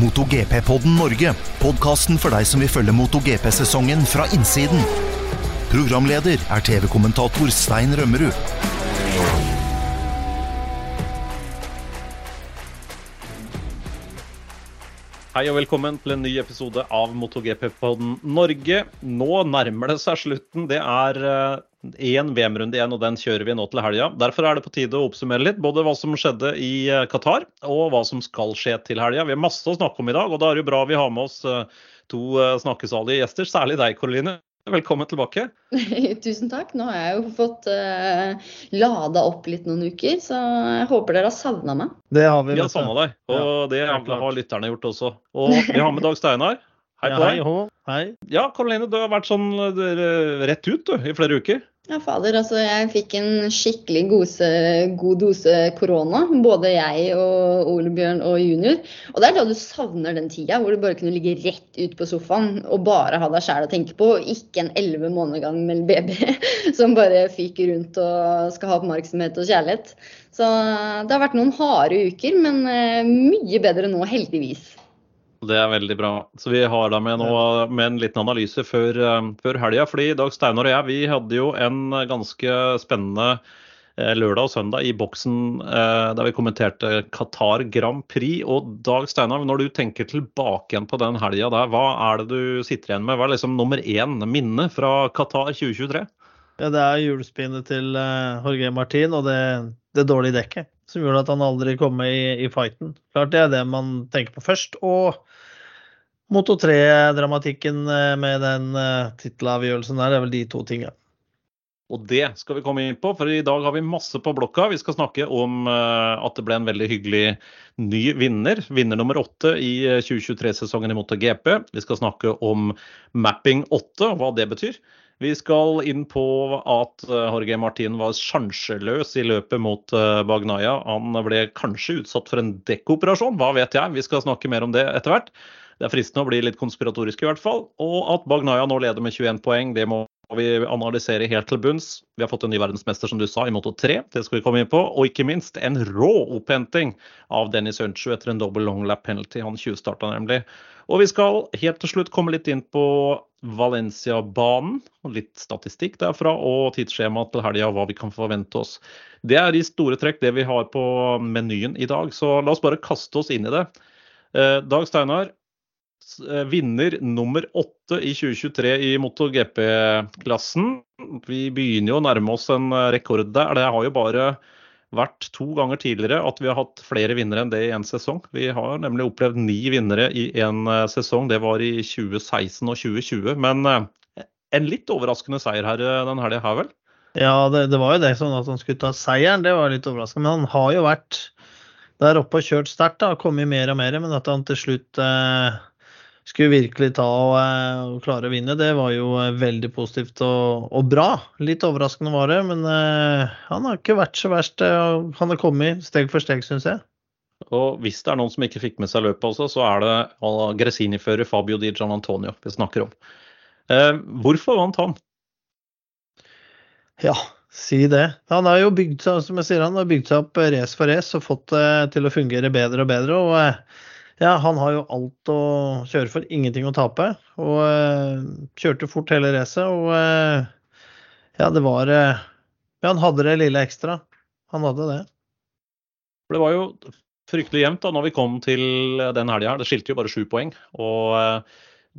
MotoGP-podden Norge. Podkasten for deg som vil følge MotoGP-sesongen fra innsiden. Programleder er TV-kommentator Stein Rømmerud. Hei og velkommen til en ny episode av MotoGP-podden Norge. Nå nærmer det seg slutten. Det er én VM-runde igjen, og den kjører vi nå til helga. Derfor er det på tide å oppsummere litt, både hva som skjedde i eh, Qatar og hva som skal skje til helga. Vi har masse å snakke om i dag, og da er det jo bra vi har med oss eh, to eh, snakkesalige gjester. Særlig deg, Karoline. Velkommen tilbake. Tusen takk. Nå har jeg jo fått uh, lada opp litt noen uker, så jeg håper dere har savna meg. Det har vi. Vi har savna deg, og ja, det har lytterne gjort også. Og vi har med Dag Steinar. Hei på deg. Ja, hei, hei. Ja, Karoline, du har vært sånn rett ut du, i flere uker. Ja, fader. Altså, jeg fikk en skikkelig gose, god dose korona. Både jeg og Ole Bjørn og junior. Og det er da du savner den tida hvor du bare kunne ligge rett ut på sofaen og bare ha deg sjæl å tenke på, og ikke en elleve måneder gammel baby som bare fyker rundt og skal ha oppmerksomhet og kjærlighet. Så det har vært noen harde uker, men eh, mye bedre nå, heldigvis. Det er veldig bra. Så Vi har deg med nå med en liten analyse før, uh, før helga. fordi Dag Steinar og jeg vi hadde jo en ganske spennende uh, lørdag og søndag i boksen der vi kommenterte Qatar Grand Prix. Og Dag Steinar, når du tenker tilbake igjen på den helga der, hva er det du sitter igjen med? Hva er liksom nummer én minne fra Qatar 2023? Ja, Det er hjulspinnet til Jorge Martin og det, det dårlige dekket som gjorde at han aldri kom med i, i, fighten. Klart det er det man tenker på først. Og Moto 3-dramatikken eh, med den uh, tittelavgjørelsen der, det er vel de to tingene. Og det skal vi komme inn på, for i dag har vi masse på blokka. Vi skal snakke om uh, at det ble en veldig hyggelig ny vinner. Vinner nummer åtte i 2023-sesongen i MotoGP. Vi skal snakke om mapping 8 og hva det betyr. Vi skal inn på at eh, Jorge Martin var sjanseløs i løpet mot eh, Bagnaya. Han ble kanskje utsatt for en dekkoperasjon, hva vet jeg. Vi skal snakke mer om det etter hvert. Det er fristende å bli litt konspiratorisk i hvert fall. Og at Bagnaya nå leder med 21 poeng, det må vi analysere helt til bunns. Vi har fått en ny verdensmester, som du sa, i Moto 3. Det skal vi komme inn på. Og ikke minst en rå opphenting av Dennis Unchu etter en double long lap penalty. Han tjuvstarta nemlig. Og vi skal helt til slutt komme litt inn på Valencia-banen. Litt statistikk derfra og tidsskjema til helga, hva vi kan forvente oss. Det er i store trekk det vi har på menyen i dag, så la oss bare kaste oss inn i det. Eh, Dag Steinar, eh, vinner nummer åtte i 2023 i MotoGP-klassen. Vi begynner jo å nærme oss en rekord der. Det har jo bare vært to ganger tidligere at vi har hatt flere vinnere enn det i én sesong. Vi har nemlig opplevd ni vinnere i én eh, sesong. Det var i 2016 og 2020. Men eh, en litt overraskende seier her eh, den helga her, vel? Ja, det, det, var jo det sånn at han skulle ta seieren. Det var litt overraskende. Men han har jo vært der oppe og kjørt sterkt. har Kommet mer og mer. Men at han til slutt eh, skulle virkelig ta og, eh, og, klare å vinne, det var jo eh, veldig positivt og, og bra. Litt overraskende var det, men uh, han har ikke vært så verst. Han har kommet steg for steg, syns jeg. Og hvis det er noen som ikke fikk med seg løpet også, så er det Gresini-fører Fabio Di Gian Antonio vi snakker om. Uh, hvorfor vant han? Ja, si det. Han har jo bygd seg som jeg sier, han har bygd seg opp race for race og fått det til å fungere bedre og bedre. og ja, han har jo alt å kjøre for, ingenting å tape. Og uh, kjørte fort hele racet. Og uh, ja, det var uh, Ja, han hadde det lille ekstra. Han hadde det. Det var jo fryktelig jevnt da når vi kom til den helga. Det skilte jo bare sju poeng. Og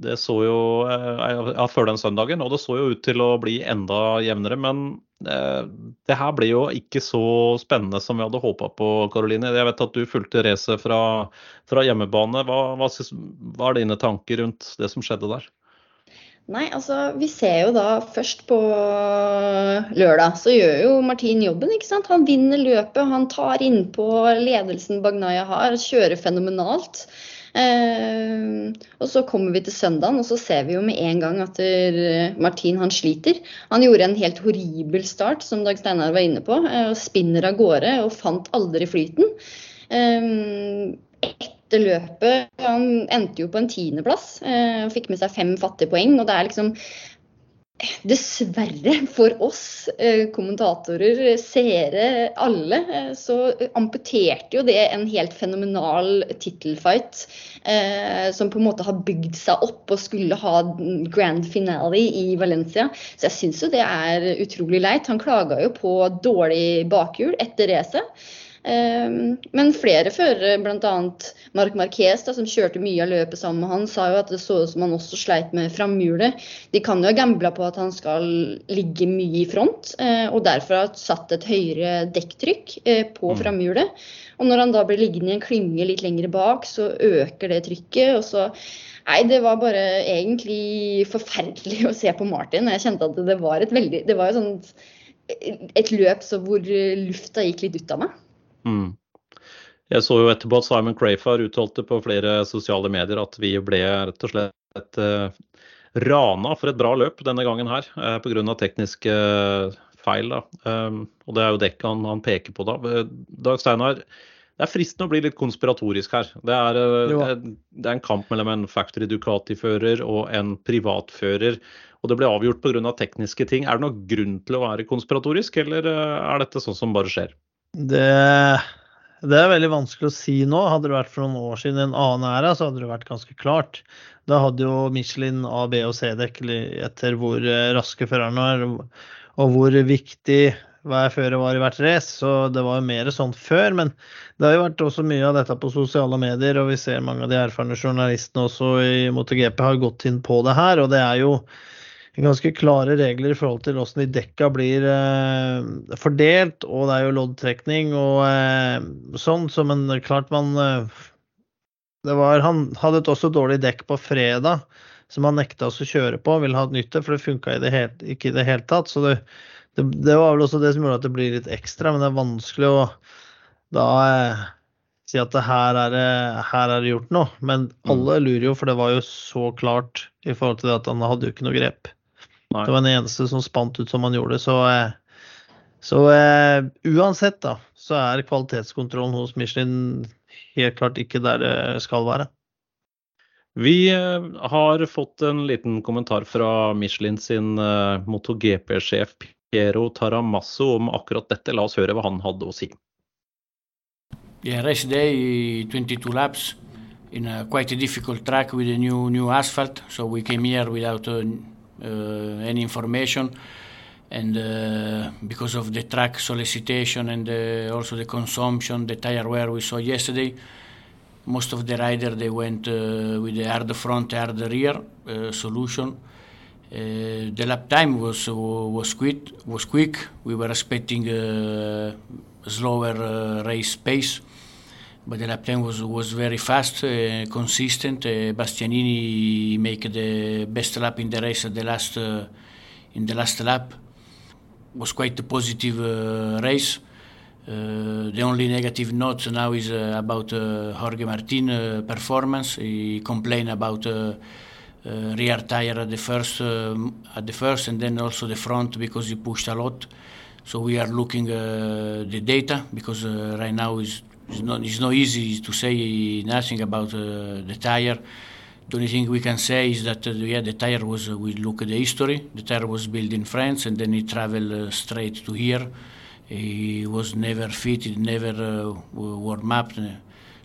det så jo ja, før den søndagen, og det så jo ut til å bli enda jevnere. Men eh, det her ble jo ikke så spennende som vi hadde håpa på, Karoline. Jeg vet at du fulgte racet fra, fra, hjemmebane. Hva, hva, hva, er dine tanker rundt det som skjedde der? Nei, altså Vi ser jo da først på lørdag, så gjør jo Martin jobben. ikke sant? Han vinner løpet, han tar innpå ledelsen Bagnaya har, kjører fenomenalt. Eh, og så kommer vi til søndagen, og så ser vi jo med en gang at Martin han sliter. Han gjorde en helt horribel start, som Dag Steinar var inne på, eh, og spinner av gårde og fant aldri flyten. Eh, etter løpet Han endte jo på en tiendeplass og fikk med seg fem fattige poeng. og det er liksom Dessverre for oss eh, kommentatorer, seere, alle, eh, så amputerte jo det en helt fenomenal tittelfight. Eh, som på en måte har bygd seg opp og skulle ha grand finale i Valencia. Så jeg syns jo det er utrolig leit. Han klaga jo på dårlig bakhjul etter racet. Ehm, men flere førere, bl.a. Marc Marquez, da, som kjørte mye av løpet sammen med han, sa jo at det så ut som han også sleit med framhjulet. De kan jo ha gambla på at han skal ligge mye i front, eh, og derfor har satt et høyere dekktrykk eh, på mm. framhjulet. Og når han da blir liggende i en klynge litt lenger bak, så øker det trykket. og så Nei, det var bare egentlig forferdelig å se på Martin. Jeg kjente at det var et veldig Det var jo sånn et løp hvor lufta gikk litt ut av meg. Mm. Jeg så jo etterpå at Simon Crayfar uttalte på flere sosiale medier at vi ble rett og slett uh, rana for et bra løp denne gangen her uh, eh, pga. tekniske feil. Da. Um, og det er jo dekket han, han, peker på da. Dag Steinar, det er fristende å bli litt konspiratorisk her. Det er, uh, det er en kamp mellom en Factory Ducati-fører og en privatfører. Og det ble avgjort pga. tekniske ting. Er det noen grunn til å være konspiratorisk, eller er dette sånn som bare skjer? Det, det, er veldig vanskelig å si nå. Hadde det vært for noen år siden en annen æra, så hadde det vært ganske klart. Da hadde jo Michelin A, B og C-dekk etter hvor eh, raske førerne er, og hvor viktig hver fører var i hvert race. Så det var jo mer sånn før. Men det har jo vært også mye av dette på sosiale medier, og vi ser mange av de erfarne journalistene også i MotoGP har gått inn på det her. Og det er jo ganske klare regler i forhold til hvordan de dekka blir eh, fordelt, og det er jo loddtrekning og eh, sånn, så men klart man eh, det var, Han hadde et også dårlig dekk på fredag som han nekta oss å kjøre på, ville ha et nytt for det funka ikke i det hele tatt. Så det, det, det, var vel også det som gjorde at det blir litt ekstra, men det er vanskelig å da eh, si at det her er, her er det gjort noe. Men mm. alle lurer jo, for det var jo så klart i forhold til det at han hadde jo ikke noe grep. Nei. Det var den eneste som spant ut som han gjorde. Så, eh, så uh, uansett, da, så er kvalitetskontrollen hos Michelin helt klart ikke der det skal være. Vi uh, har fått en liten kommentar fra Michelin sin uh, MotoGP-sjef Piero Taramasso om akkurat dette. La oss høre hva han hadde å si. Yeah, race day, 22 laps in a quite a difficult track with a new new asphalt. So we came here without a any information and uh, because of the track solicitation and uh, also the consumption, the tire wear we saw yesterday, most of the riders they went with the hard front, hard rear solution. Uh, the lap time was was quick. Was quick. We were expecting a slower uh, race pace, but the lap time was was very fast, uh, consistent. Uh, Bastianini make the best lap in the race at the last uh, in the last lap. Was quite a positive uh, race. Uh, the only negative note now is uh, about Jorge Martin performance. He complained about rear tire at the first at the first and then also the front because he pushed a lot. So we are looking the data because right now is it's not, it's not easy to say nothing about uh, the tire. The only thing we can say is that uh, yeah, the tire was. Uh, we look at the history. The tire was built in France, and then it traveled uh, straight to here. It was never fitted, never uh, warm up.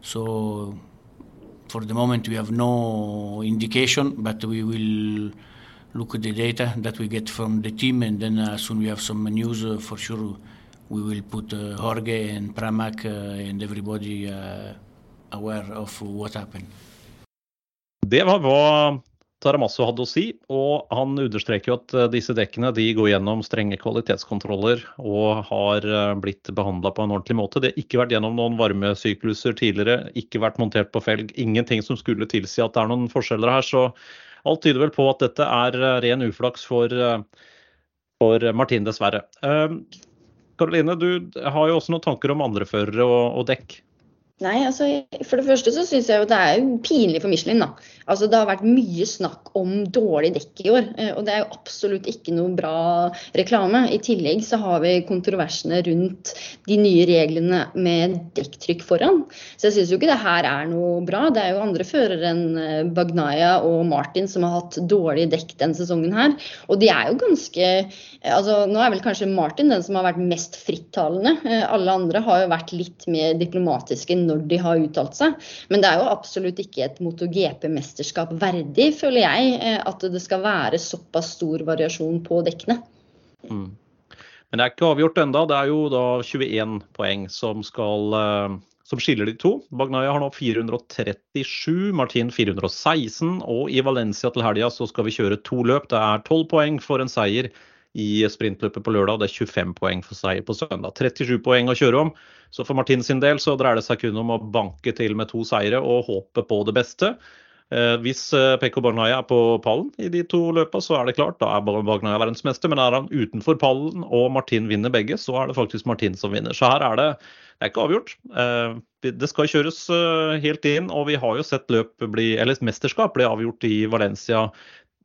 So for the moment, we have no indication, but we will look at the data that we get from the team, and then as soon we have some news, uh, for sure we will put uh, Jorge and Pramac uh, and everybody uh, aware of what happened. Det var hva Taramasso hadde å si, og han understreker jo at disse dekkene de går gjennom strenge kvalitetskontroller og har blitt behandla på en ordentlig måte. Det har ikke vært gjennom noen varmesykluser tidligere, ikke vært montert på felg. Ingenting som skulle tilsi at det er noen forskjeller her. Så alt tyder vel på at dette er ren uflaks for, for Martin, dessverre. Karoline, du har jo også noen tanker om andre førere og, og dekk? Nei, altså For det første så syns jeg jo det er pinlig for Michelin. da. Altså Det har vært mye snakk om dårlig dekk i år, eh, og det er jo absolutt ikke noe bra reklame. I tillegg så har vi kontroversene rundt de nye reglene med dekktrykk foran. Så jeg syns jo ikke det her er noe bra. Det er jo andre førere enn eh, Bagnaya og Martin som har hatt dårlig dekk den sesongen her. Og de er jo ganske altså Nå er vel kanskje Martin den som har vært mest frittalende. Eh, alle andre har jo vært litt mer diplomatiske når de har uttalt seg. Men det er jo absolutt ikke et MotoGP-mesterskap verdig, føler jeg, eh, at det skal være såpass stor variasjon på dekkene. Mm. Men det er ikke avgjort enda. Det er jo da 21 poeng som, skal, eh, som skiller de to. Bagnaya har nå 437, Martin 416. Og i Valencia til helga så skal vi kjøre to løp. Det er 12 poeng for en seier i sprintløpet på lørdag. Det er 25 poeng for seier på søndag. 37 poeng å kjøre om. Så for Martin sin del så dreier det seg kun om å banke til med to seire og håpe på det beste. Eh, hvis eh, Pekko Bagnaya er på pallen i de to løpene, så er det klart, da er Bagnaya verdensmester. Men er han utenfor pallen og Martin vinner begge, så er det faktisk Martin som vinner. Så her er det, det er ikke avgjort. Eh, det skal kjøres helt inn, og vi har jo sett løp bli, eller mesterskap bli avgjort i Valencia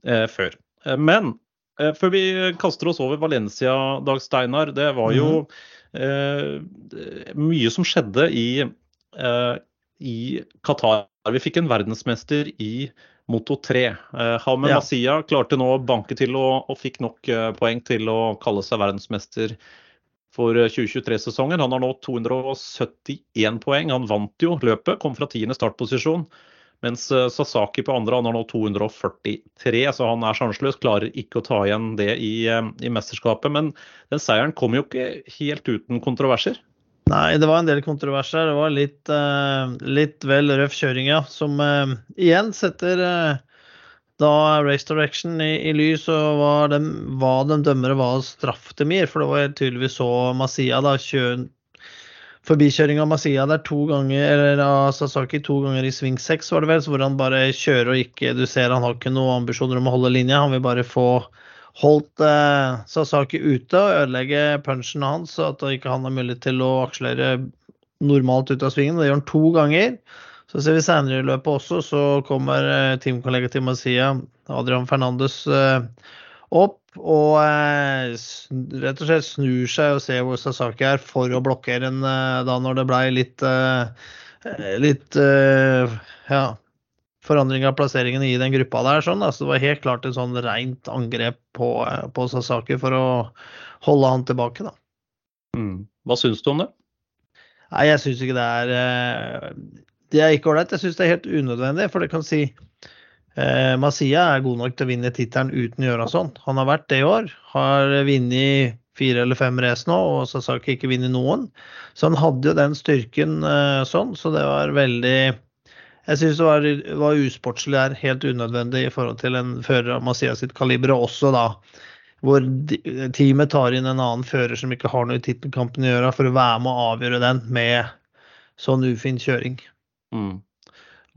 før. Men Eh, før vi kaster oss over Valencia, Dag Steinar. Det var jo mm. eh, mye som skjedde i, eh, i, Qatar. Vi fikk en verdensmester i Moto 3. Eh, Hamed ja. Masia klarte nå å banke til og, og fikk nok eh, poeng til å kalle seg verdensmester for 2023-sesongen. Eh, Han har nå 271 poeng. Han vant jo løpet, kom fra tiende startposisjon. Mens eh, Sasaki på andre han har nå 243, så han er sjanseløs. Klarer ikke å ta igjen det i, eh, i mesterskapet. Men den seieren kom jo ikke helt uten kontroverser. Nei, det var en del kontroverser. Det var litt, uh, litt vel røff kjøring, ja. Som uh, igjen setter uh, da Race Direction i, i lys og hva de, hva de dømmere var straff til Mir. For det var tydeligvis så Masia da kjø, forbikjøring av Masia der to ganger, eller av Sasaki to ganger i sving seks, var det vel, hvor han bare kjører og ikke Du ser han har ikke noen ambisjoner om å holde linja, han vil bare få holdt eh, Sasaki ute og ødelegge punchen hans, så at ikke han har mulighet til å akselere normalt ut av svingen. Det gjør han to ganger. Så ser vi senere i løpet også, så kommer eh, teamkollega til Masia, Adrian Fernandes, eh, opp og eh, rett og slett snur seg og ser hvor Sasaki er for å blokkere en eh, da når det blei litt eh, litt ja, forandring av plasseringen i den gruppa der. Sånn, så det var helt klart et sånn rent angrep på, på, Sasaki for å holde han tilbake. Da. Mm. Hva syns du om det? Nei, Jeg syns ikke det er Det er ikke ålreit. Jeg syns det er helt unødvendig. For det kan si Eh, Masia er god nok til å vinne tittelen uten å gjøre sånn. Han har vært det i år. Har vunnet fire eller fem race nå, og Sasaki ikke vunnet noen. Så han hadde jo den styrken eh, sånn, så det var veldig Jeg syns det var, var usportslig der, helt unødvendig i forhold til en fører av Masia sitt kaliber, og også da hvor teamet tar inn en annen fører som ikke har noe i tittelkampen å gjøre, for å være med å avgjøre den med sånn ufin kjøring. Mm.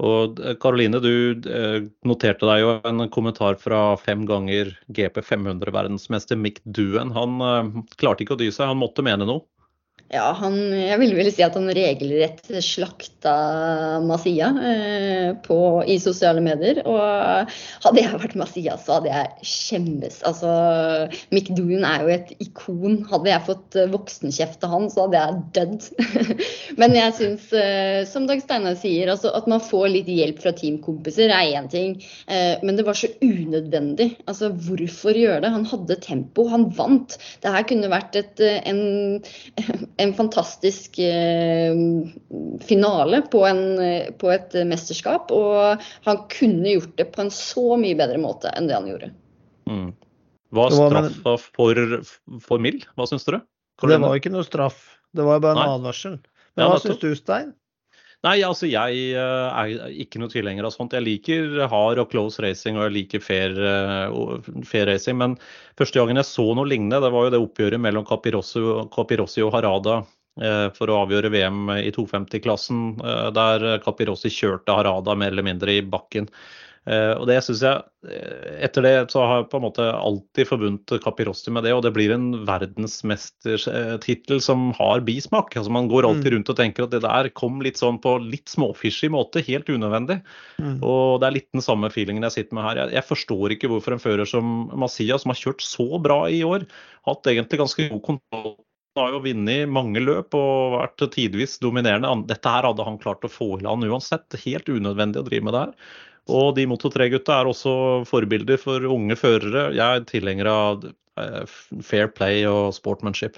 Og Karoline, eh, du eh, noterte deg jo en kommentar fra fem ganger GP 500-verdensmester Mick Duen. Han eh, klarte ikke å dy seg, han måtte mene noe? Ja, han, jeg vil vel si at han regelrett slakta Masia eh, på, i sosiale medier. Og hadde jeg vært Masia, så hadde jeg skjemmes. Altså, Mick Doon er jo et ikon. Hadde jeg fått voksenkjeft av han, så hadde jeg dødd. Men jeg syns, eh, som Dag Steinar sier, altså, at man får litt hjelp fra teamkompiser er én ting. Eh, men det var så unødvendig. Altså, hvorfor gjøre det? Han hadde tempo, han vant. Det her kunne vært et, en en fantastisk eh, finale på, en, på, et mesterskap. Og han kunne gjort det på en så mye bedre måte enn det han gjorde. Mm. Var straffa for, for mild? Hva syns dere? Det var ikke noe straff, det var bare en Nei. advarsel. Men ja, hva syns du, Stein? Nei, altså jeg eh, er ikke noe tilhenger av sånt. Jeg liker hard og close racing og jeg liker fair, eh, fair, racing. Men første gangen jeg så noe lignende, det var jo det oppgjøret mellom Capirossi, og Harada eh, for å avgjøre VM i 250-klassen, der Capirossi kjørte Harada mer eller mindre i bakken. Uh, og det synes jeg, eh, Etter det så har jeg på en måte alltid forbundet Capirossi med det, og det blir en verdensmestertittel som har bismak. altså Man går alltid mm. rundt og tenker at det der kom litt sånn på litt småfishy måte, helt unødvendig. Mm. Og det er litt den samme feelingen jeg sitter med her. Jeg, jeg, forstår ikke hvorfor en fører som Masia, som har kjørt så bra i år, hatt egentlig ganske god kontroll han har jo vunnet mange løp og vært tidvis dominerende. Dette her hadde han klart å få i land uansett. Helt unødvendig å drive med det her. Og de Moto 3-gutta er også forbilder for unge førere. Jeg er tilhenger av eh, fair play og sportmanship.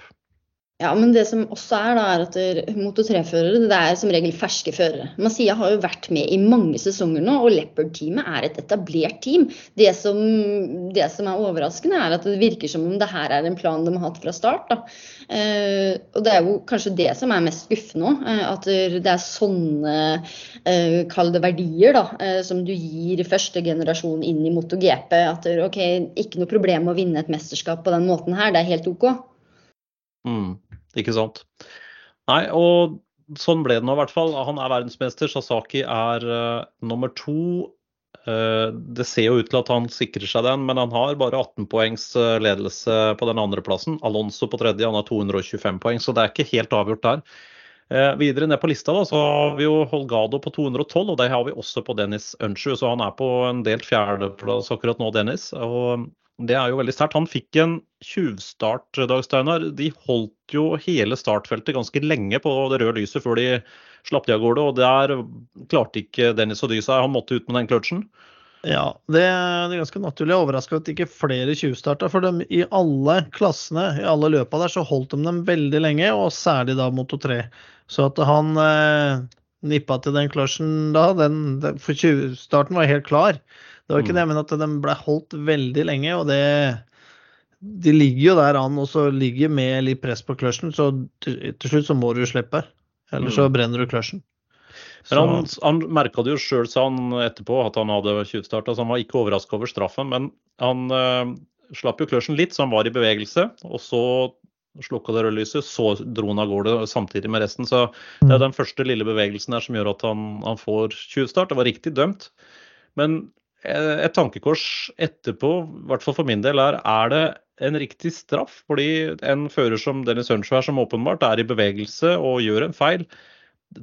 Ja, men det som også er, da, er at Moto 3-førere det er som regel ferske førere. Masia har jo vært med i mange sesonger nå, og Leopard-teamet er et etablert team. Det som, det som, er overraskende, er at det virker som om det her er en plan de har hatt fra start. Eh, og det er jo kanskje det som er mest skuffende òg. Eh, at det er sånne eh, kalde verdier da, eh, som du gir første generasjon inn i MotoGP. At OK, ikke noe problem å vinne et mesterskap på den måten her, det er helt OK. Mm. Ikke sant. Nei, og sånn ble det nå i hvert fall. Han er verdensmester. Sasaki er uh, nummer to. Uh, det ser jo ut til at han sikrer seg den, men han har bare 18 poengs uh, ledelse på den andre plassen. Alonso på tredje, han har 225 poeng, så det er ikke helt avgjort der. videre ned på lista da, så har vi jo Holgado på 212, og det har vi også på Dennis Unchu. så han er på en delt fjerdeplass akkurat nå, Dennis. Og det er jo veldig sterkt. Han fikk en tjuvstart, Dag Steinar. De holdt jo hele startfeltet ganske lenge på det røde lyset før de slapp de av gårde. Og der klarte ikke Dennis å dy seg. Han måtte ut med den kløtsjen. Ja, det er ganske naturlig. Jeg er overraska at ikke flere tjuvstarta. For de, i alle klassene, i alle løpa der, så holdt de dem veldig lenge, og særlig da Moto 3. Så at han eh, nippa til den kløtsjen da, den, den, for tjuvstarten var helt klar. Det var ikke mm. det, men at den ble holdt veldig lenge. og det de ligger jo der an og så ligger med litt press på kløsjen, så til, slutt så må du slippe. Eller så mm. brenner du kløsjen. Men han, han merka det jo sjøl, sa han etterpå, at han hadde tjuvstarta. Så han var ikke overraska over straffen. Men han øh, slapp jo kløsjen litt, så han var i bevegelse. Og så slukka det røde lyset, så dro han av gårde samtidig med resten. Så det er mm. den første lille bevegelsen her som gjør at han, han får tjuvstart. Det var riktig dømt. Men et tankekors etterpå, i hvert fall for min del, er er det en riktig straff? Fordi en fører som Dennis Hunchvær, som åpenbart er i bevegelse og gjør en feil,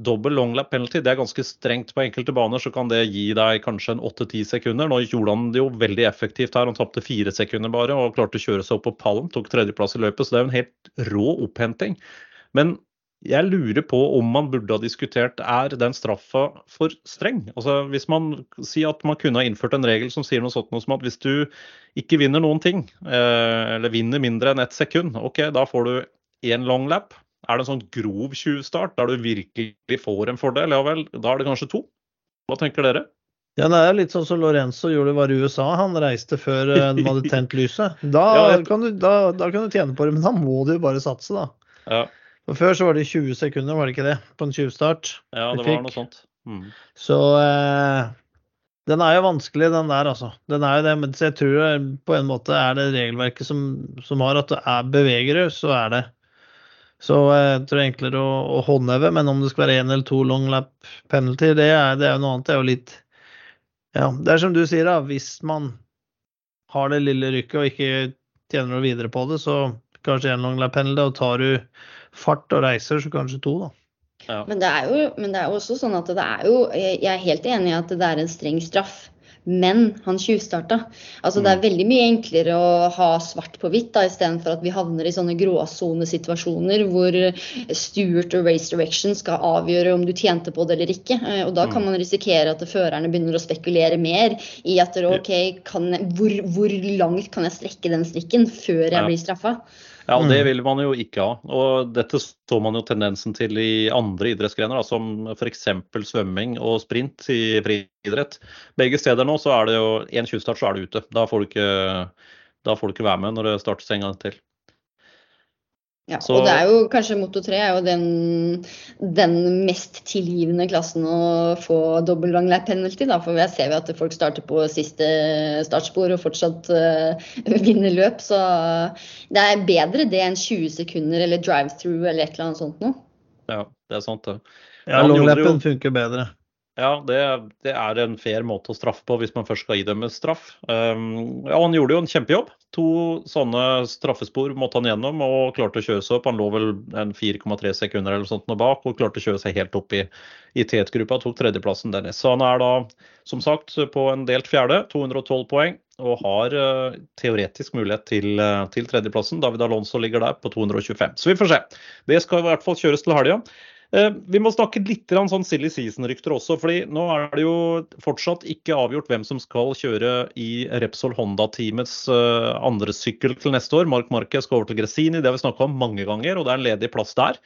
dobbel long lap penalty, det er ganske strengt på enkelte baner, så kan det gi deg kanskje en 8-10 sekunder. Nå gjorde han det jo veldig effektivt her, han tapte fire sekunder bare og klarte å kjøre seg opp på pallen, tok tredjeplass i løpet, så det er jo en helt rå opphenting. Men jeg lurer på om man burde ha diskutert er den straffa for streng. Altså Hvis man sier at man kunne ha innført en regel som sier noe sånt noe som at hvis du ikke vinner noen ting, eh, eller vinner mindre enn ett sekund, ok, da får du én long lap. Er det en sånn grov tjuvstart der du virkelig får en fordel, ja vel, da er det kanskje to. Hva tenker dere? Ja, Det er litt sånn som Lorenzo gjorde var i USA. Han reiste før eh, de hadde tent lyset. Da, ja, kan du, da, da, kan du, tjene på det, men da må du jo bare satse, da. Ja. For før så var det 20 sekunder, var det ikke det? På en tjuvstart. Ja, det var noe sånt. Mm. Så eh, den er jo vanskelig, den der, altså. Den er jo det, men jeg tror på en måte er det regelverket som, som har at det er bevegere, så er det. Så eh, jeg tror det er enklere å, å håndheve, men om det skal være én eller to long lap penalty, det er, det er jo noe annet. Det er jo litt Ja, det er som du sier, da. Hvis man har det lille rykket og ikke tjener noe videre på det, så kanskje én lap og tar du fart og reiser, så kanskje to, da. Ja. Men, det jo, men, det er jo, også sånn at det er jo Jeg er helt enig i at det er en streng straff. Men han tjuvstarta. Altså, Det er mm. veldig mye enklere å ha svart på hvitt istedenfor at vi havner i sånne gråsonesituasjoner hvor Stuart og Race Direction skal avgjøre om du tjente på det eller ikke. Eh, og Da kan mm. man risikere at førerne begynner å spekulere mer i at ok, jeg, hvor, hvor, langt kan jeg strekke den strikken før jeg blir straffa? Ja, og det mm. vil man jo ikke ha. Og dette så man jo tendensen til i andre idrettsgrener, da, som f.eks. svømming og sprint i friidrett. Begge steder nå så er det jo én tjuvstart, så er du ute. Da får du, ikke, da får du ikke være med når det startes en gang til. Ja, så, og det er jo kanskje Moto 3 er jo den, den mest tilgivende klassen å få dobbel long lap penalty. Da, for jeg ser jo at folk starter på siste startspor og fortsatt uh, vinner løp. Så det er bedre det enn 20 sekunder eller drive-through eller et eller annet sånt noe. Ja, det er sant det. Ja, longlappen funker bedre. Ja, det, det, er en fair måte å straffe på hvis man først skal idømme straff. Um, ja, Han gjorde jo en kjempejobb. To sånne straffespor måtte han gjennom og klarte å kjøre seg opp. Han lå vel en 4,3 sekunder eller sånt bak og klarte å kjøre seg helt opp i, i tetgruppa. Tok tredjeplassen dernede. Så han er da som sagt på en delt fjerde, 212 poeng. Og har uh, teoretisk mulighet til, uh, til tredjeplassen. David Alonso ligger der på 225. Så vi får se. Det skal i hvert fall kjøres til helga. Eh, vi må snakke litt sånn silly season-rykter også. fordi Nå er det jo fortsatt ikke avgjort hvem som skal kjøre i Repsol Honda-teamets eh, andre sykkel til neste år. Mark Marquez skal over til Gresini, det har vi snakka om mange ganger, og det er en ledig plass der.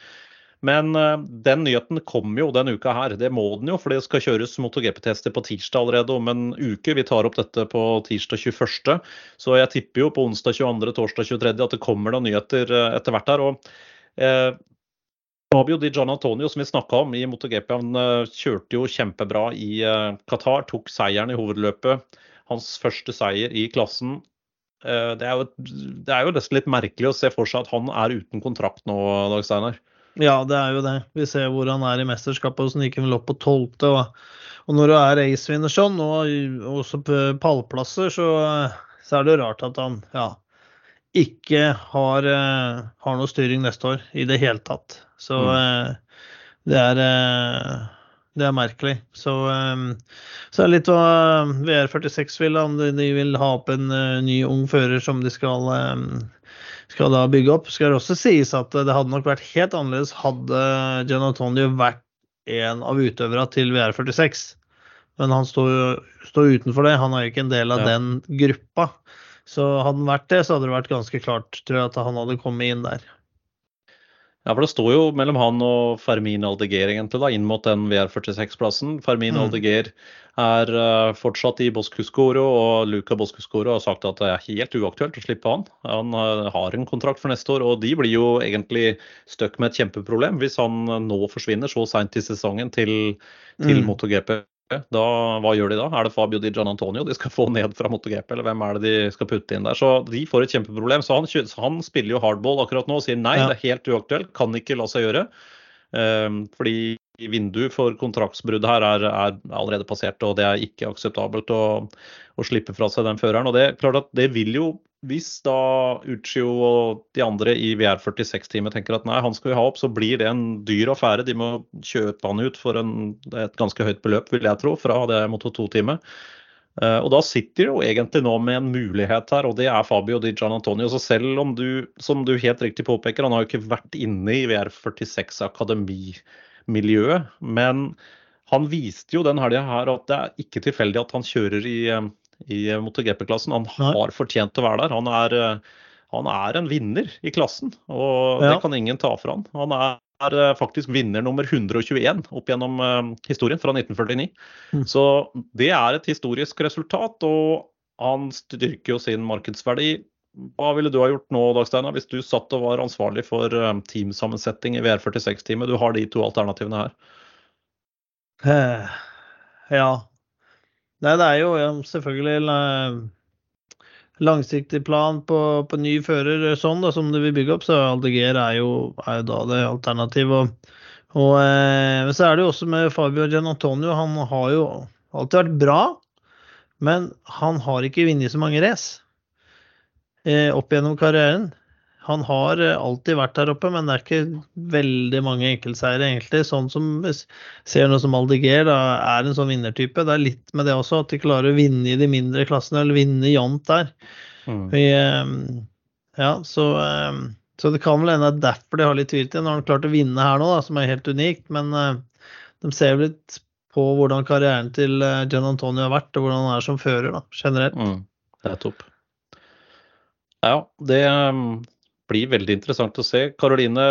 Men eh, den nyheten kommer jo denne uka her. Det må den jo, for det skal kjøres MotoGP-tester på tirsdag allerede om en uke. Vi tar opp dette på tirsdag 21., så jeg tipper jo på onsdag 22., torsdag 23. at det kommer noen nyheter etter hvert her. og Fabio Di Gian Antonio, som vi snakka om i MotoGP, han uh, kjørte jo kjempebra i uh, Qatar. Tok seieren i hovedløpet. Hans første seier i klassen. Uh, det, er jo, nesten litt merkelig å se for seg at han er uten kontrakt nå, Dag Steinar. Ja, det er jo det. Vi ser hvor han er i mesterskapet, gikk han vel opp på tolvte. Og, når du er racevinner sånn, og også pallplasser, så, så, er det jo rart at han ja, ikke har, har noe styring neste år i det hele tatt. Så mm. Eh, det er eh, det er merkelig. Så, um, så er det litt hva VR46 vil. Om de, vil ha opp en ny ung fører som de skal, skal da bygge opp. Skal det også sies at det hadde nok vært helt annerledes hadde Gian Antonio vært en av utøverne til VR46. Men han står, står utenfor det. Han er jo ikke en del av ja. den gruppa. Så hadde han vært det, så hadde det vært ganske klart, tror jeg, at han hadde kommet inn der. Ja, for Det står jo mellom han og Fermin Aldeger egentlig da, inn mot den VR46-plassen. Fermin mm. Aldeger er uh, fortsatt i Boscuscoro, og Luca Boscuscoro har sagt at det er helt uaktuelt å slippe han. Han uh, har en kontrakt for neste år, og de blir jo egentlig stuck med et kjempeproblem hvis han nå forsvinner så seint i sesongen til, til mm. MotoGP. Da, hva gjør de da? Er det Fabio Di Gian Antonio de skal få ned fra MotoGP, eller hvem er det de skal putte inn der? Så de får et kjempeproblem. Så han, han spiller jo hardball akkurat nå og sier nei, ja. det er helt uaktuelt, kan ikke la seg gjøre. Um, fordi vinduet for kontraktsbrudd her er, er, allerede passert, og det er ikke akseptabelt å, å slippe fra seg den føreren. Og det, klart at det vil jo hvis da Uccio og de andre i VR46-teamet tenker at nei, han skal vi ha opp, så blir det en dyr affære. De må kjøpe han ut for en, et ganske høyt beløp, vil jeg tro, fra det Moto 2-teamet. Uh, og da sitter de jo egentlig nå med en mulighet her, og det er Fabio Di Gian Antonio. Så selv om du, som du helt riktig påpeker, han har jo ikke vært inne i VR46 akademimiljøet, men han viste jo den helga her at det er ikke tilfeldig at han kjører i eh, i MotoGP-klassen. Han har fortjent å være der. Han er, eh, han er en vinner i klassen, og ja. det kan ingen ta fra han. Han er, eh, faktisk vinner nummer 121 opp gjennom historien fra 1949. Mm. Så det er et historisk resultat, og han styrker jo sin markedsverdi. Hva ville du ha gjort nå, Dagsteina, hvis du satt og var ansvarlig for teamsammensetning teamsammensetting i VR46-teamet? Du har de to alternativene her. Uh, ja, Nei, det er jo selvfølgelig langsiktig plan på, på ny fører sånn da, som du vil bygge opp, så Aldeger er jo, er jo da det alternativet. Og, og eh, så er det jo også med Fabio Gian Antonio. Han har jo alltid vært bra, men han har ikke vunnet så mange race eh, opp gjennom karrieren. Han har eh, alltid vært der oppe, men det er ikke veldig mange enkeltseiere, egentlig. Sånn som ser noe som Aldiger da, er en sånn vinnertype. Det er litt med det også, at de klarer å vinne i de mindre klassene, eller vinne jevnt der. Mm. Vi, ehm, ja, så, så, det kan vel hende det er derfor de har litt tvil til. Nå har han klart å vinne her nå, da, som er helt unikt, men eh, de ser litt på hvordan karrieren til eh, John Antonio har vært, og hvordan han er som fører da, generelt. Mm. Det er topp. Ja, det ehm, blir veldig interessant å se. Karoline,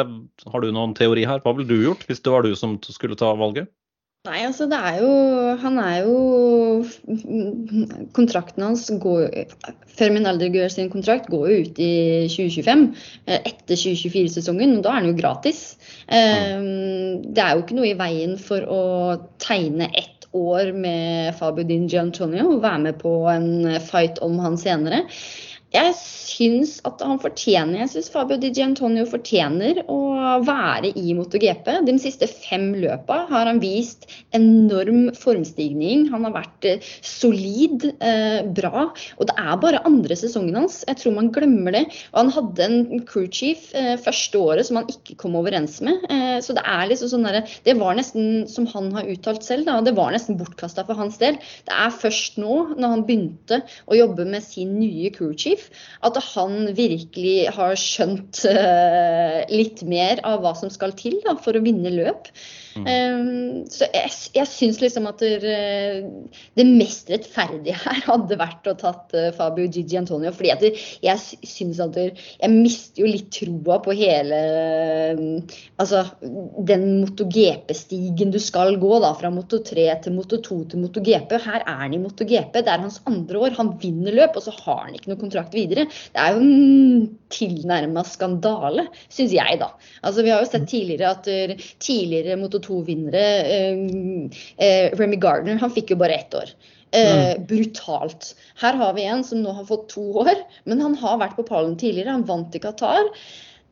har du noen teori her? Hva ville du gjort hvis det var du som skulle ta valget? Nei, altså det er jo Han er jo Kontrakten hans går Fermin Aldergør sin kontrakt går jo ut i 2025. Eh, etter 2024-sesongen. og Da er han jo gratis. Mm. Det er jo ikke noe i veien for å tegne ett år med Fabio Di Giantonio og være med på en fight om han senere. Jeg syns at han fortjener Jeg syns Fabio Di Giantonio fortjener å være i MotoGP. De siste fem løpa har han vist enorm formstigning. Han har vært eh, solid, eh, bra. Og det er bare andre sesongen hans. Jeg tror man glemmer det. Og han hadde en crew chief eh, første året som han ikke kom overens med. Eh, så det er liksom sånn der, Det var nesten, som han har uttalt selv, da, det var nesten bortkasta for hans del. Det er først nå, når han begynte å jobbe med sin nye crew chief, at han virkelig har skjønt uh, litt mer av hva som skal til da, for å vinne løp. Mm. Um, så jeg, jeg syns liksom at det, det, mest rettferdige her hadde vært å tatt uh, Fabio Gigi Antonio. fordi at jeg syns at det, jeg mister jo litt troa på hele uh, Altså den MotoGP-stigen du skal gå da, fra Moto 3 til Moto 2 til MotoGP. Her er han i MotoGP. Det er hans andre år. Han vinner løp, og så har han ikke noe kontrakt videre. Det er jo en tilnærma skandale, syns jeg, da. Altså Vi har jo sett tidligere at tidligere Moto 2 to vinnere. Eh, eh, Remy Gardner han fikk jo bare ett år. Eh, mm. Brutalt. Her har vi en som nå har fått to år, men han har vært på pallen tidligere. Han vant i Qatar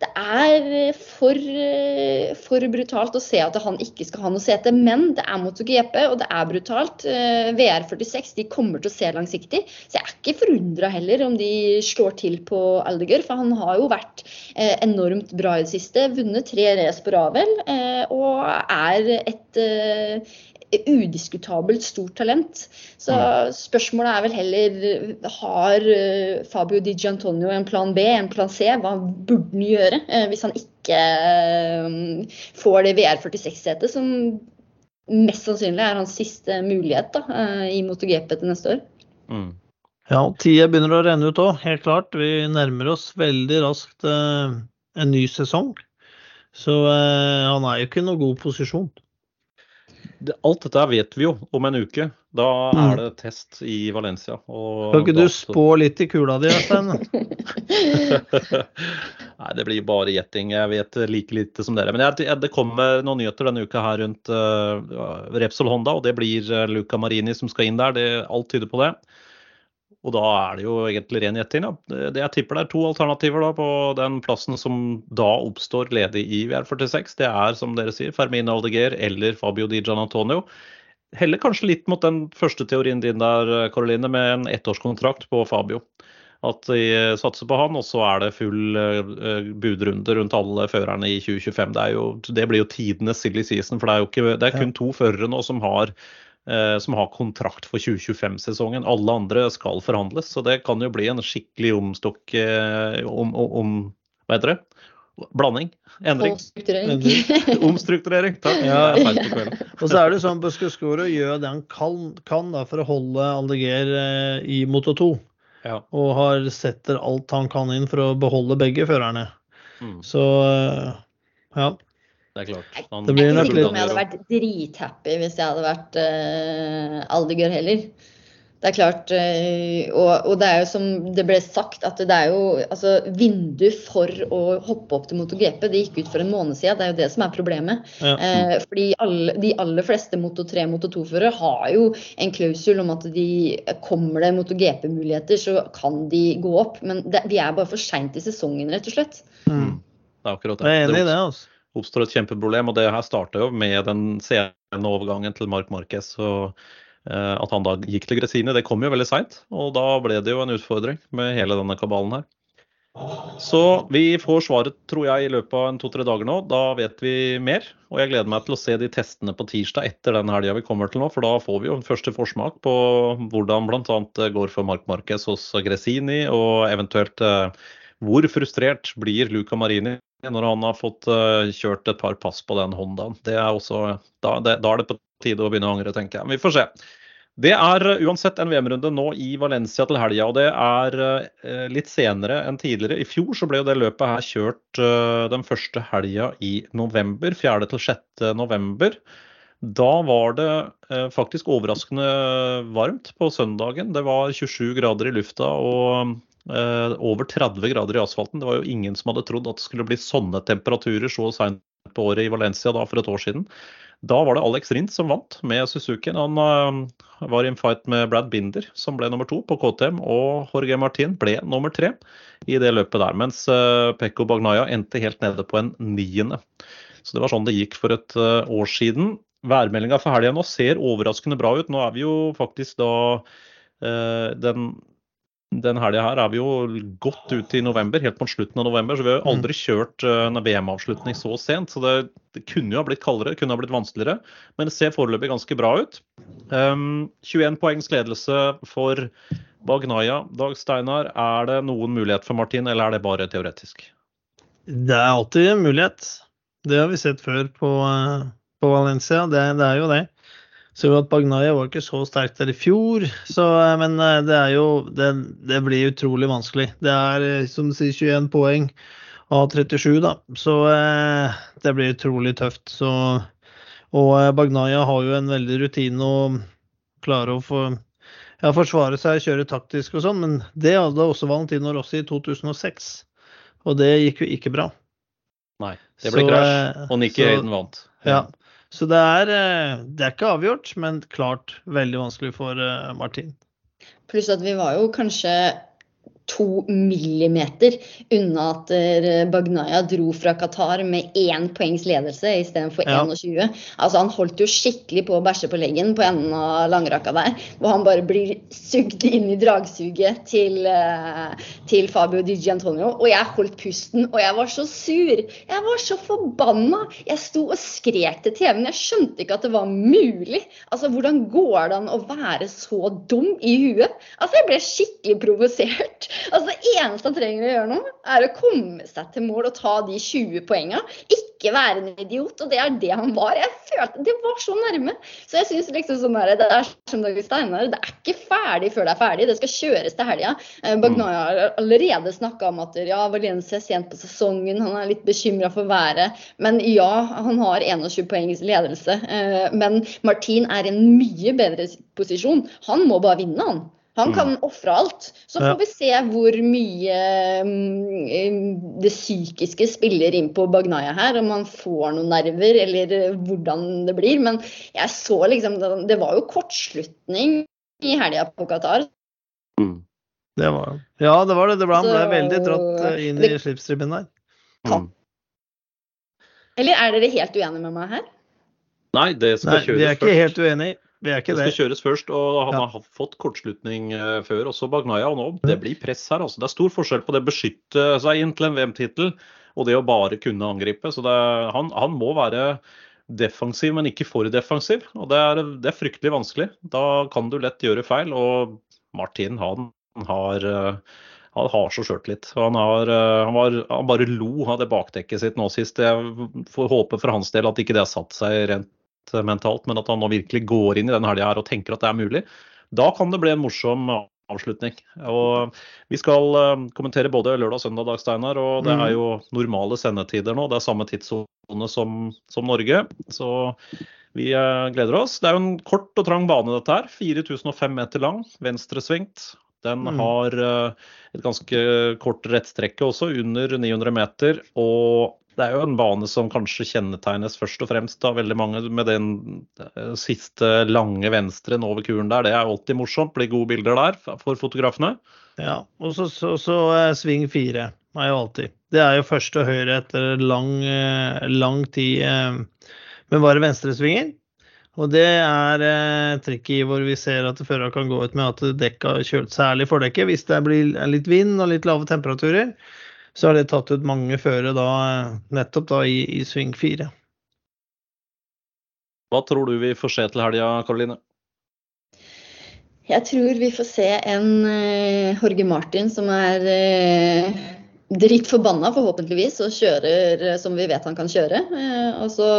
det er eh, for, eh, for, brutalt å se at han ikke skal ha noe sete. Men det er MotoGP, og det er brutalt. Eh, VR46 de kommer til å se langsiktig. Så jeg er ikke forundra heller om de slår til på Aldegør, For han har jo vært enormt bra i det siste. Vunnet tre race på Ravel. Og er et, udiskutabelt stort talent. Så mm. spørsmålet er vel heller har eh, Fabio Di Giantonio en plan B, en plan C? Hva burde han gjøre eh, hvis han ikke eh, får det VR46-setet, som mest sannsynlig er hans siste mulighet da, i MotoGP til neste år? Mm. Ja, tida begynner å renne ut òg, helt klart. Vi nærmer oss veldig raskt en ny sesong. Så han er jo ikke i noen god posisjon alt dette vet vi jo om en uke. Da er mm. det test i Valencia. kan ikke du spå litt i kula di, Øystein? Nei, det blir bare gjetting. Jeg vet like lite som dere. Men jeg, det kommer noen nyheter denne uka her rundt uh, Repsol Honda, og det blir uh, Luca Marini som skal inn der. Det, alt tyder på det. Og da er det jo egentlig ren gjetting. Det jeg tipper det er to alternativer da på den plassen som da oppstår ledig i VR46. Det er som dere sier, Fermine Aldeguer eller Fabio Di Gian Antonio. Heller kanskje litt mot den første teorien din der, Karoline, med en ettårskontrakt på Fabio. At de satser på han, og så er det full uh, budrunde rundt alle førerne i 2025. Det, jo, det blir jo tidenes silly season, for det er jo ikke, det er kun to førere nå som har Eh, som har kontrakt for 2025-sesongen. Alle andre skal forhandles, så det kan jo bli en skikkelig omstokk eh, om, om, Hva heter det? Blanding? Endring? Omstrukturering. Omstrukturering, takk. Ja. og så er det sånn Busquescoro gjør det han kan, kan da, for å holde Aldeger eh, i Moto 2. Ja. Og har setter alt han kan inn for å beholde begge førerne. Mm. Så ja. Det er klart. Han, det blir jeg er ikke om jeg hadde vært drithappy hvis jeg hadde vært uh, Aldegør heller. Det er klart, uh, og, og, det er jo som det ble sagt, at det er jo altså Vindu for å hoppe opp til MotoGP det gikk ut for en måned siden. Det er jo det som er problemet. Ja. Uh, fordi alle, De aller fleste Moto 3 Moto 2-førere har jo en klausul om at de kommer det MotoGP-muligheter, så kan de gå opp. Men det, vi er bare for seint i sesongen, rett og slett. Mm. Det er akkurat det. Jeg er enig i det. altså oppstår et kjempeproblem. Og det her starta jo med den sene overgangen til Mark Marquez. og eh, at han da gikk til Gresini, det kom jo veldig seint. Og da ble det jo en utfordring med hele denne kabalen her. Så vi får svaret, tror jeg, i løpet av en to-tre dager nå. Da vet vi mer. Og jeg gleder meg til å se de testene på tirsdag etter den helga vi kommer til nå. For da får vi jo en første forsmak på hvordan bl.a. det går for Mark Marquez hos Gresini, og eventuelt eh, hvor frustrert blir Luca Marini når han har fått uh, kjørt et par pass på den Hondaen. Det er også, da, det, da, er det på tide å begynne å angre, tenker jeg. Men vi får se. Det er uh, uansett en VM-runde nå i Valencia til helga, og det er uh, litt senere enn tidligere. I fjor så ble jo det løpet her kjørt den første helga i november, 4. til 6. november. Da var det faktisk overraskende varmt på søndagen. Det var 27 grader i lufta og Eh, over 30 grader i asfalten. Det var jo ingen som hadde trodd at det skulle bli sånne temperaturer så seint på året i Valencia da for et år siden. Da var det Alex Rint som vant med Suzuki. Han uh, var i en fight med Brad Binder, som ble nummer to på KTM, og Jorge Martin ble nummer tre i det løpet der. Mens uh, Pekko Bagnaya endte helt nede på en niende. Så det var sånn det gikk for et uh, år siden. Værmeldinga for helga nå ser overraskende bra ut. Nå er vi jo faktisk da den den helga her er vi jo godt ut i november, helt mot slutten av november. Så vi har jo mm. aldri kjørt eh, en VM-avslutning så sent. Så det, det, kunne jo ha blitt kaldere, kunne ha blitt vanskeligere. Men det ser foreløpig ganske bra ut. Um, 21 poengs ledelse for Bagnaya. Dag Steinar, er det noen mulighet for Martin, eller er det bare teoretisk? Det er alltid en mulighet. Det har vi sett før på, eh, på Valencia. Det, det er jo det. Så at Bagnaya var ikke så sterk der i fjor, så, eh, men eh, det er jo det, det, blir utrolig vanskelig. Det er eh, som du sier 21 poeng av 37, da. Så det blir utrolig tøft. Så, og Bagnaya har jo en veldig rutine og klarer å få, ja, forsvare seg, kjøre taktisk og sånn, men det hadde også Valentino Rossi i 2006. Og det gikk jo ikke bra. Nei, det ble krasj, og Nikki Hayden vant. Ja. Så det er, eh, det er ikke avgjort, men klart veldig vanskelig for eh, Martin. Pluss at vi var jo kanskje to millimeter unna at eh, Bagnaya dro fra Qatar med én poengs ledelse istedenfor ja. 21. Altså Han holdt jo skikkelig på å bæsje på leggen på enden av langrakka der. Hvor han bare blir sugd inn i dragsuget til, eh, til Fabio Di Giantonio. Og jeg holdt pusten, og jeg var så sur. Jeg var så forbanna. Jeg sto og skrek til TV-en. Jeg skjønte ikke at det var mulig. Altså, Hvordan går det an å være så dum i huet? Altså, Jeg ble skikkelig provosert. Altså, Det eneste han trenger å gjøre nå, er å komme seg til mål og ta de 20 poengene. Ikke være en idiot. Og det er det han var. Jeg følte Det var så nærme. Så jeg syns liksom sånn her, det er som Dag Steinar, det er ikke ferdig før det er ferdig. Det skal kjøres til helga. Eh, Bagnaya har allerede snakka om at ja, Valencia er sent på sesongen, han er litt bekymra for været. Men ja, han har 21 poengs ledelse. Eh, men Martin er i en mye bedre posisjon. Han må bare vinne, han. Han kan mm. ofre alt. Så får ja. vi se hvor mye um, det psykiske spiller inn på Bagnaya her. Om han får noen nerver, eller eh, hvordan det blir. Men jeg så liksom Det var jo kortslutning i helga på Qatar. Mm. Det var Ja, det var det. det ble, han ble så, veldig dratt eh, inn i slipstriben der. Mm. Eller er dere helt uenige med meg her? Nei, det skal Nei, kjøres først. Vi er ikke helt uenige. Vi er ikke det. skal kjøres først, og han ja. har fått kortslutning uh, før, også Bagnaya. Og nå, det blir press her. Altså. Det er stor forskjell på det å beskytte seg inn til en VM-tittel og det å bare kunne angripe. Så det, han, han, må være defensiv, men ikke for defensiv. Og det er, det er, fryktelig vanskelig. Da kan du lett gjøre feil. Og Martin, han har uh, han har så sjøltillit. Han, har, han, han, han bare lo av det bakdekket sitt nå sist. Jeg får håpe for hans del at ikke det har satt seg rent mentalt, men at han nå virkelig går inn i denne helga og tenker at det er mulig. Da kan det bli en morsom avslutning. Og vi skal uh, kommentere både lørdag og søndag, Dag Steinar. Og det er mm. jo normale sendetider nå. Det er samme tidssone som, som, Norge. Så vi uh, gleder oss. Det er jo en kort og trang bane, dette her. 4005 meter lang, venstresvingt. Den mm. har et ganske kort rettstrekke også, under 900 meter. Og det er jo en bane som kanskje kjennetegnes først og fremst av veldig mange med den eh, siste lange venstren over kuren der. Det er alltid morsomt. Blir gode bilder der for fotografene. Ja, og så, så, så uh, sving fire er jo alltid. Det er jo første og høyre etter lang, uh, lang tid med bare venstresvinger. Og det er eh, trikket hvor vi ser at førerne kan gå ut med at dekka kjølt særlig fordekket hvis det blir litt vind og litt lave temperaturer så har det tatt ut mange føre da, nettopp da i, i sving fire. Hva tror du vi får se til helga, Karoline? Jeg tror vi får se en uh, Jorge Martin som er uh, dritt forbanna, forhåpentligvis, og kjører uh, som vi vet han kan kjøre. Uh, og så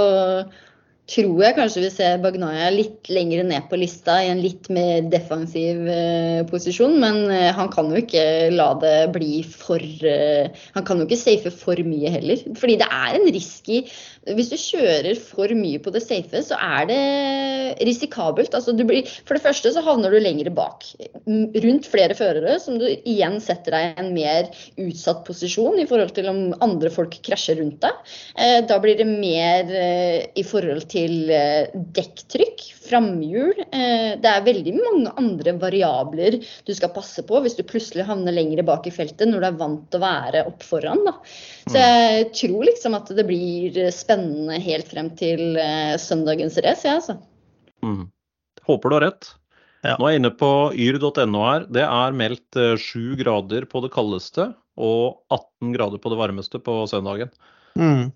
tror jeg kanskje vi ser Bagnaya litt lenger ned på lista i en litt mer defensiv eh, posisjon. Men eh, han kan jo ikke la det bli for eh, Han kan jo ikke safe for mye heller. Fordi det er en risky hvis du kjører for mye på det safe, så er det risikabelt. Altså, blir, for det første så havner du lenger bak. Rundt flere førere, som du igjen setter deg i en mer utsatt posisjon i forhold til om andre folk krasjer rundt deg. Eh, da blir det mer eh, i forhold til eh, dekktrykk, framhjul. Det er veldig mange andre variabler du skal passe på hvis du plutselig havner lenger bak i feltet når du er vant til å være opp foran. Da. Så jeg tror liksom at det blir spennende helt frem til søndagens race, jeg, altså. Mm. Håper du har rett. Ja. Nå er jeg inne på yr.no her. Det er meldt 7 grader på det kaldeste og 18 grader på det varmeste på søndagen. Mm.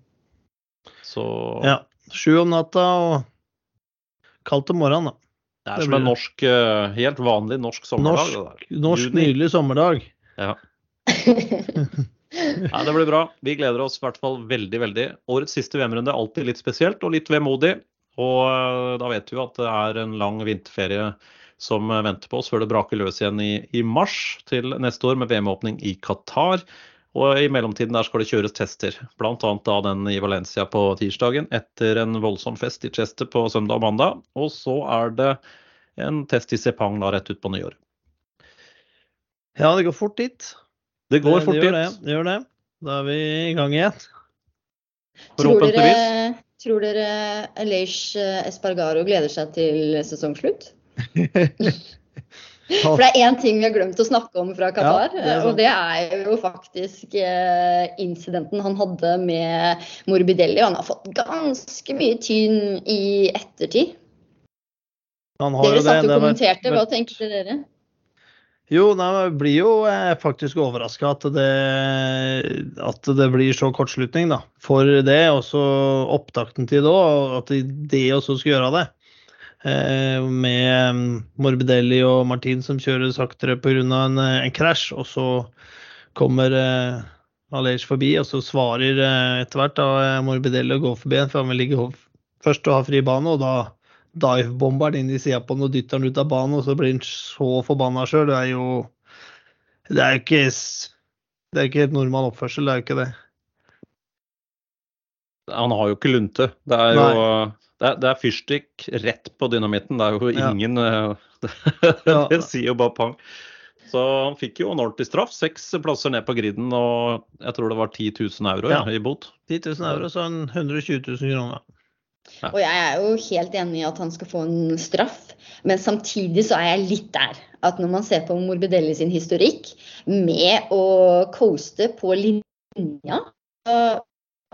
Så Ja. Sju om natta og kaldt om morgenen, da. Det er som en norsk, eh, helt vanlig norsk sommerdag. Norsk, norsk nydelig sommerdag. Ja. Nei, Det blir bra. Vi gleder oss i hvert fall veldig, veldig. Årets siste VM-runde er alltid litt spesielt og litt vemodig. Og eh, da vet vi jo at det er en lang vinterferie som venter på oss før det braker løs igjen i, i mars til neste år med VM-åpning i Qatar. Og i mellomtiden der skal det kjøres tester, bl.a. da den i Valencia på tirsdagen etter en voldsom fest i Chester på søndag og mandag. Og så er det en test i Sepang da rett ut på nyåret. Ja, det går fort dit. Det går fort det, det dit. Det, det gjør det. Da er vi i gang igjen. Tror dere, tror dere Leish Espargaro gleder seg til sesongslutt? For det er én ting vi har glemt å snakke om fra Qatar, ja, og det er jo faktisk eh, incidenten han hadde med Morbidelli. Han har fått ganske mye tyn i ettertid. dere satt og kommenterte, hva tenkte dere? Jo, nei, jeg blir jo eh, faktisk overraska at, at, det blir så kortslutning, da. For det, og så opptakten til det òg, at det også skal gjøre det. Eh, med mm, Morbidelli og Martin som kjører saktere pga. en, eh, en krasj. Og så kommer eh, Alej forbi, og så svarer eh, etter hvert da Morbidelli å gå forbi en, for han vil ligge først og ha fri bane, og da divebomber han inn i sida på den og dytter han ut av banen, og så blir han så forbanna sjøl. Det er jo Det er jo ikke Det er ikke helt normal oppførsel, det er jo ikke det. Han har jo ikke lunte. Det er jo Nei. Det er, det er fyrstikk rett på dynamitten. Det er jo ingen ja. Det sier jo bare pang. Så han fikk jo en ordentlig straff. Seks plasser ned på griden og jeg tror det var 10 000 euro ja. i bot. 10 000 euro, så 120 000 kroner. Ja. Og jeg er jo helt enig i at han skal få en straff, men samtidig så er jeg litt der. At når man ser på Morbidelli sin historikk med å coaste på linja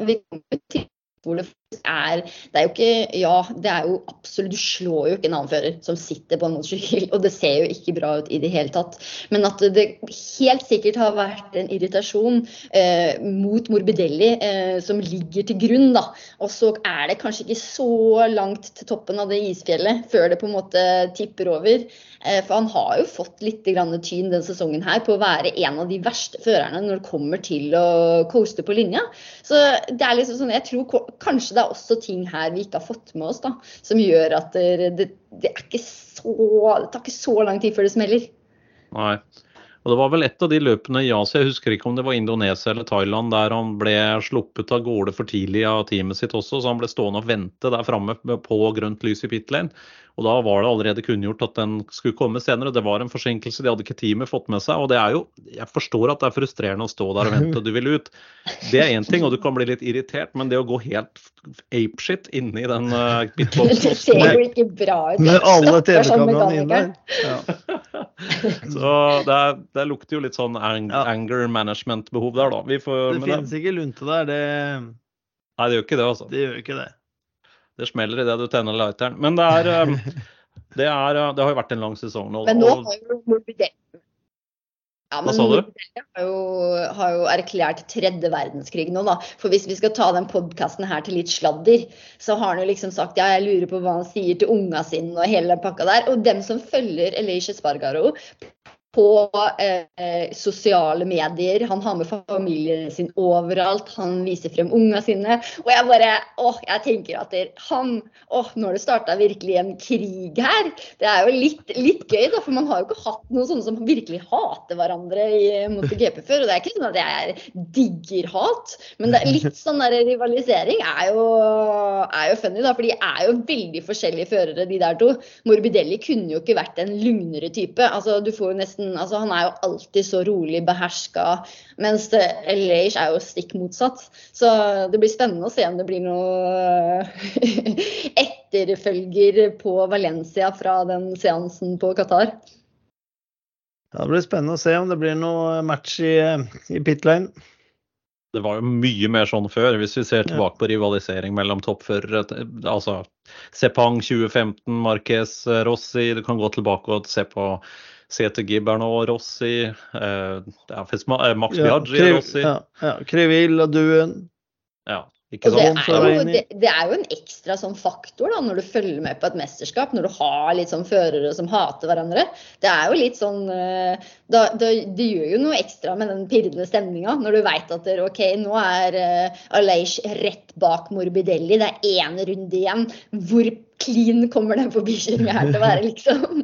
vi kommer til hvor det er Det er jo ikke Ja, det er jo absolutt Du slår jo ikke en annen fører som sitter på en motorsykkel, og det ser jo ikke bra ut i det hele tatt. Men at det helt sikkert har vært en irritasjon eh, mot Morbidelli eh, som ligger til grunn, da. Og så er det kanskje ikke så langt til toppen av det isfjellet før det på en måte tipper over. Eh, for han har jo fått litt tyn denne sesongen her på å være en av de verste førerne når det kommer til å coaste på linja. Så det er liksom sånn, jeg tror kanskje det er også ting her vi ikke har fått med oss, da, som gjør at det, det, det, så, det tar ikke så lang tid før det smeller. Nei. Og Det var vel et av de løpene i Asia, jeg husker ikke om det var Indonesia eller Thailand, der han ble sluppet av gårde for tidlig av teamet sitt også, så han ble stående og vente der framme på grønt lys i pit lane. Og da var det allerede kunngjort at den skulle komme senere. Det var en forsinkelse, de hadde ikke teamet fått med seg. Og det er jo Jeg forstår at det er frustrerende å stå der og vente, og du vil ut. Det er én ting, og du kan bli litt irritert, men det å gå helt apeshit inni den uh, pitboxen Det ser jo ikke bra ut. Med alle TV-kameraene inne. Ja. Så det, er, det, lukter jo litt sånn ang ja. anger management-behov der, da. Får, det finnes ikke lunte der, det Nei, det gjør ikke det, altså. Det gjør ikke det. Det smeller idet du tenner lighteren. Men det er, um, det er, uh, det har jo vært en lang sesong nå. Men nå har jo Morbidelli ja, men Morbidelli har jo, har jo erklært tredje verdenskrig nå, da. For hvis vi skal ta den podkasten her til litt sladder, så har han jo liksom sagt ja, jeg lurer på hva han sier til unga sine og hele den pakka der. Og dem som følger Elisha Spargaro på eh, sosiale medier. Han har med familien sin overalt. Han viser frem unga sine. Og jeg bare åh, jeg tenker at det, han åh, nå har det starta virkelig en krig her. Det er jo litt, litt, gøy, da, for man har jo ikke hatt noen sånne som virkelig hater hverandre i MotoGP før. Og det er ikke sånn at jeg digger hat, men det er litt sånn der rivalisering er jo, er jo funny, da. For de er jo veldig forskjellige førere, de der to. Morbidelli kunne jo ikke vært en lugnere type. Altså, du får jo nesten nesten altså Han er jo alltid så rolig beherska, mens Leish er jo stikk motsatt. Så det blir spennende å se om det blir noe etterfølger på Valencia fra den seansen på Qatar. Ja, det blir spennende å se om det blir noe match i, i pit lane. Det var jo mye mer sånn før, hvis vi ser tilbake på rivalisering mellom toppførere. Altså Sepang 2015, Marquez Rossi. Du kan gå tilbake og se på CT Gibbern og Rossi. Eh, eh Max Biaggi ja, Rossi. Ja, ja. Krivil og Duen. Ja, ikke sant? Det er, jo, det, det er, jo, en ekstra sånn faktor da, når du følger med på et mesterskap, når du har litt sånn førere som hater hverandre. Det er jo litt sånn eh, da, da, Det gjør jo noe ekstra med den pirrende stemninga når du veit at OK, nå er uh, Aleish rett bak Morbidelli, det er én runde igjen. Hvor clean kommer den forbikjøringa her til å være, liksom.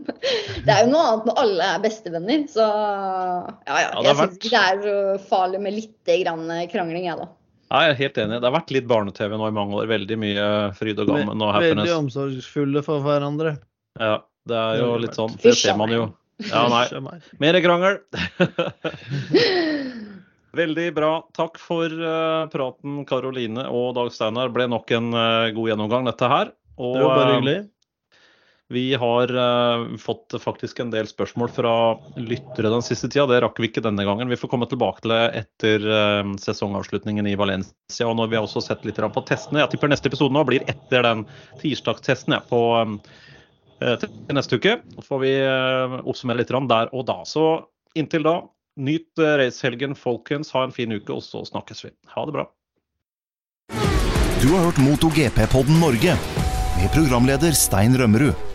Det er jo noe annet når alle er bestevenner. Så ja, ja. Jeg syns ikke det er så farlig med litt grann krangling, jeg, da. Jeg er helt enig. Det har vært litt barne-TV nå i mange år. Veldig mye fryd og gammen og happiness. Veldig omsorgsfulle for hverandre. Ja, det er jo litt sånn. Det ser man jo. Ja, nei. Mer krangel. Veldig bra. Takk for uh, praten, Karoline og Dag Steinar. Ble nok en uh, god gjennomgang, dette her. Og, det var bare hyggelig. Vi har uh, fått faktisk en del spørsmål fra lyttere den siste tida. Det rakk vi ikke denne gangen. Vi får komme tilbake til det etter uh, sesongavslutningen i Valencia. Og når vi har også sett litt på testene. Jeg tipper neste episode nå blir etter den tirsdagstesten ja, på, uh, til neste uke. Så får vi oppsummere litt der og da. Så inntil da, nyt racehelgen, folkens. Ha en fin uke, og så snakkes vi. Ha det bra. Du har hørt MotoGP-podden Norge med programleder Stein Rømmerud.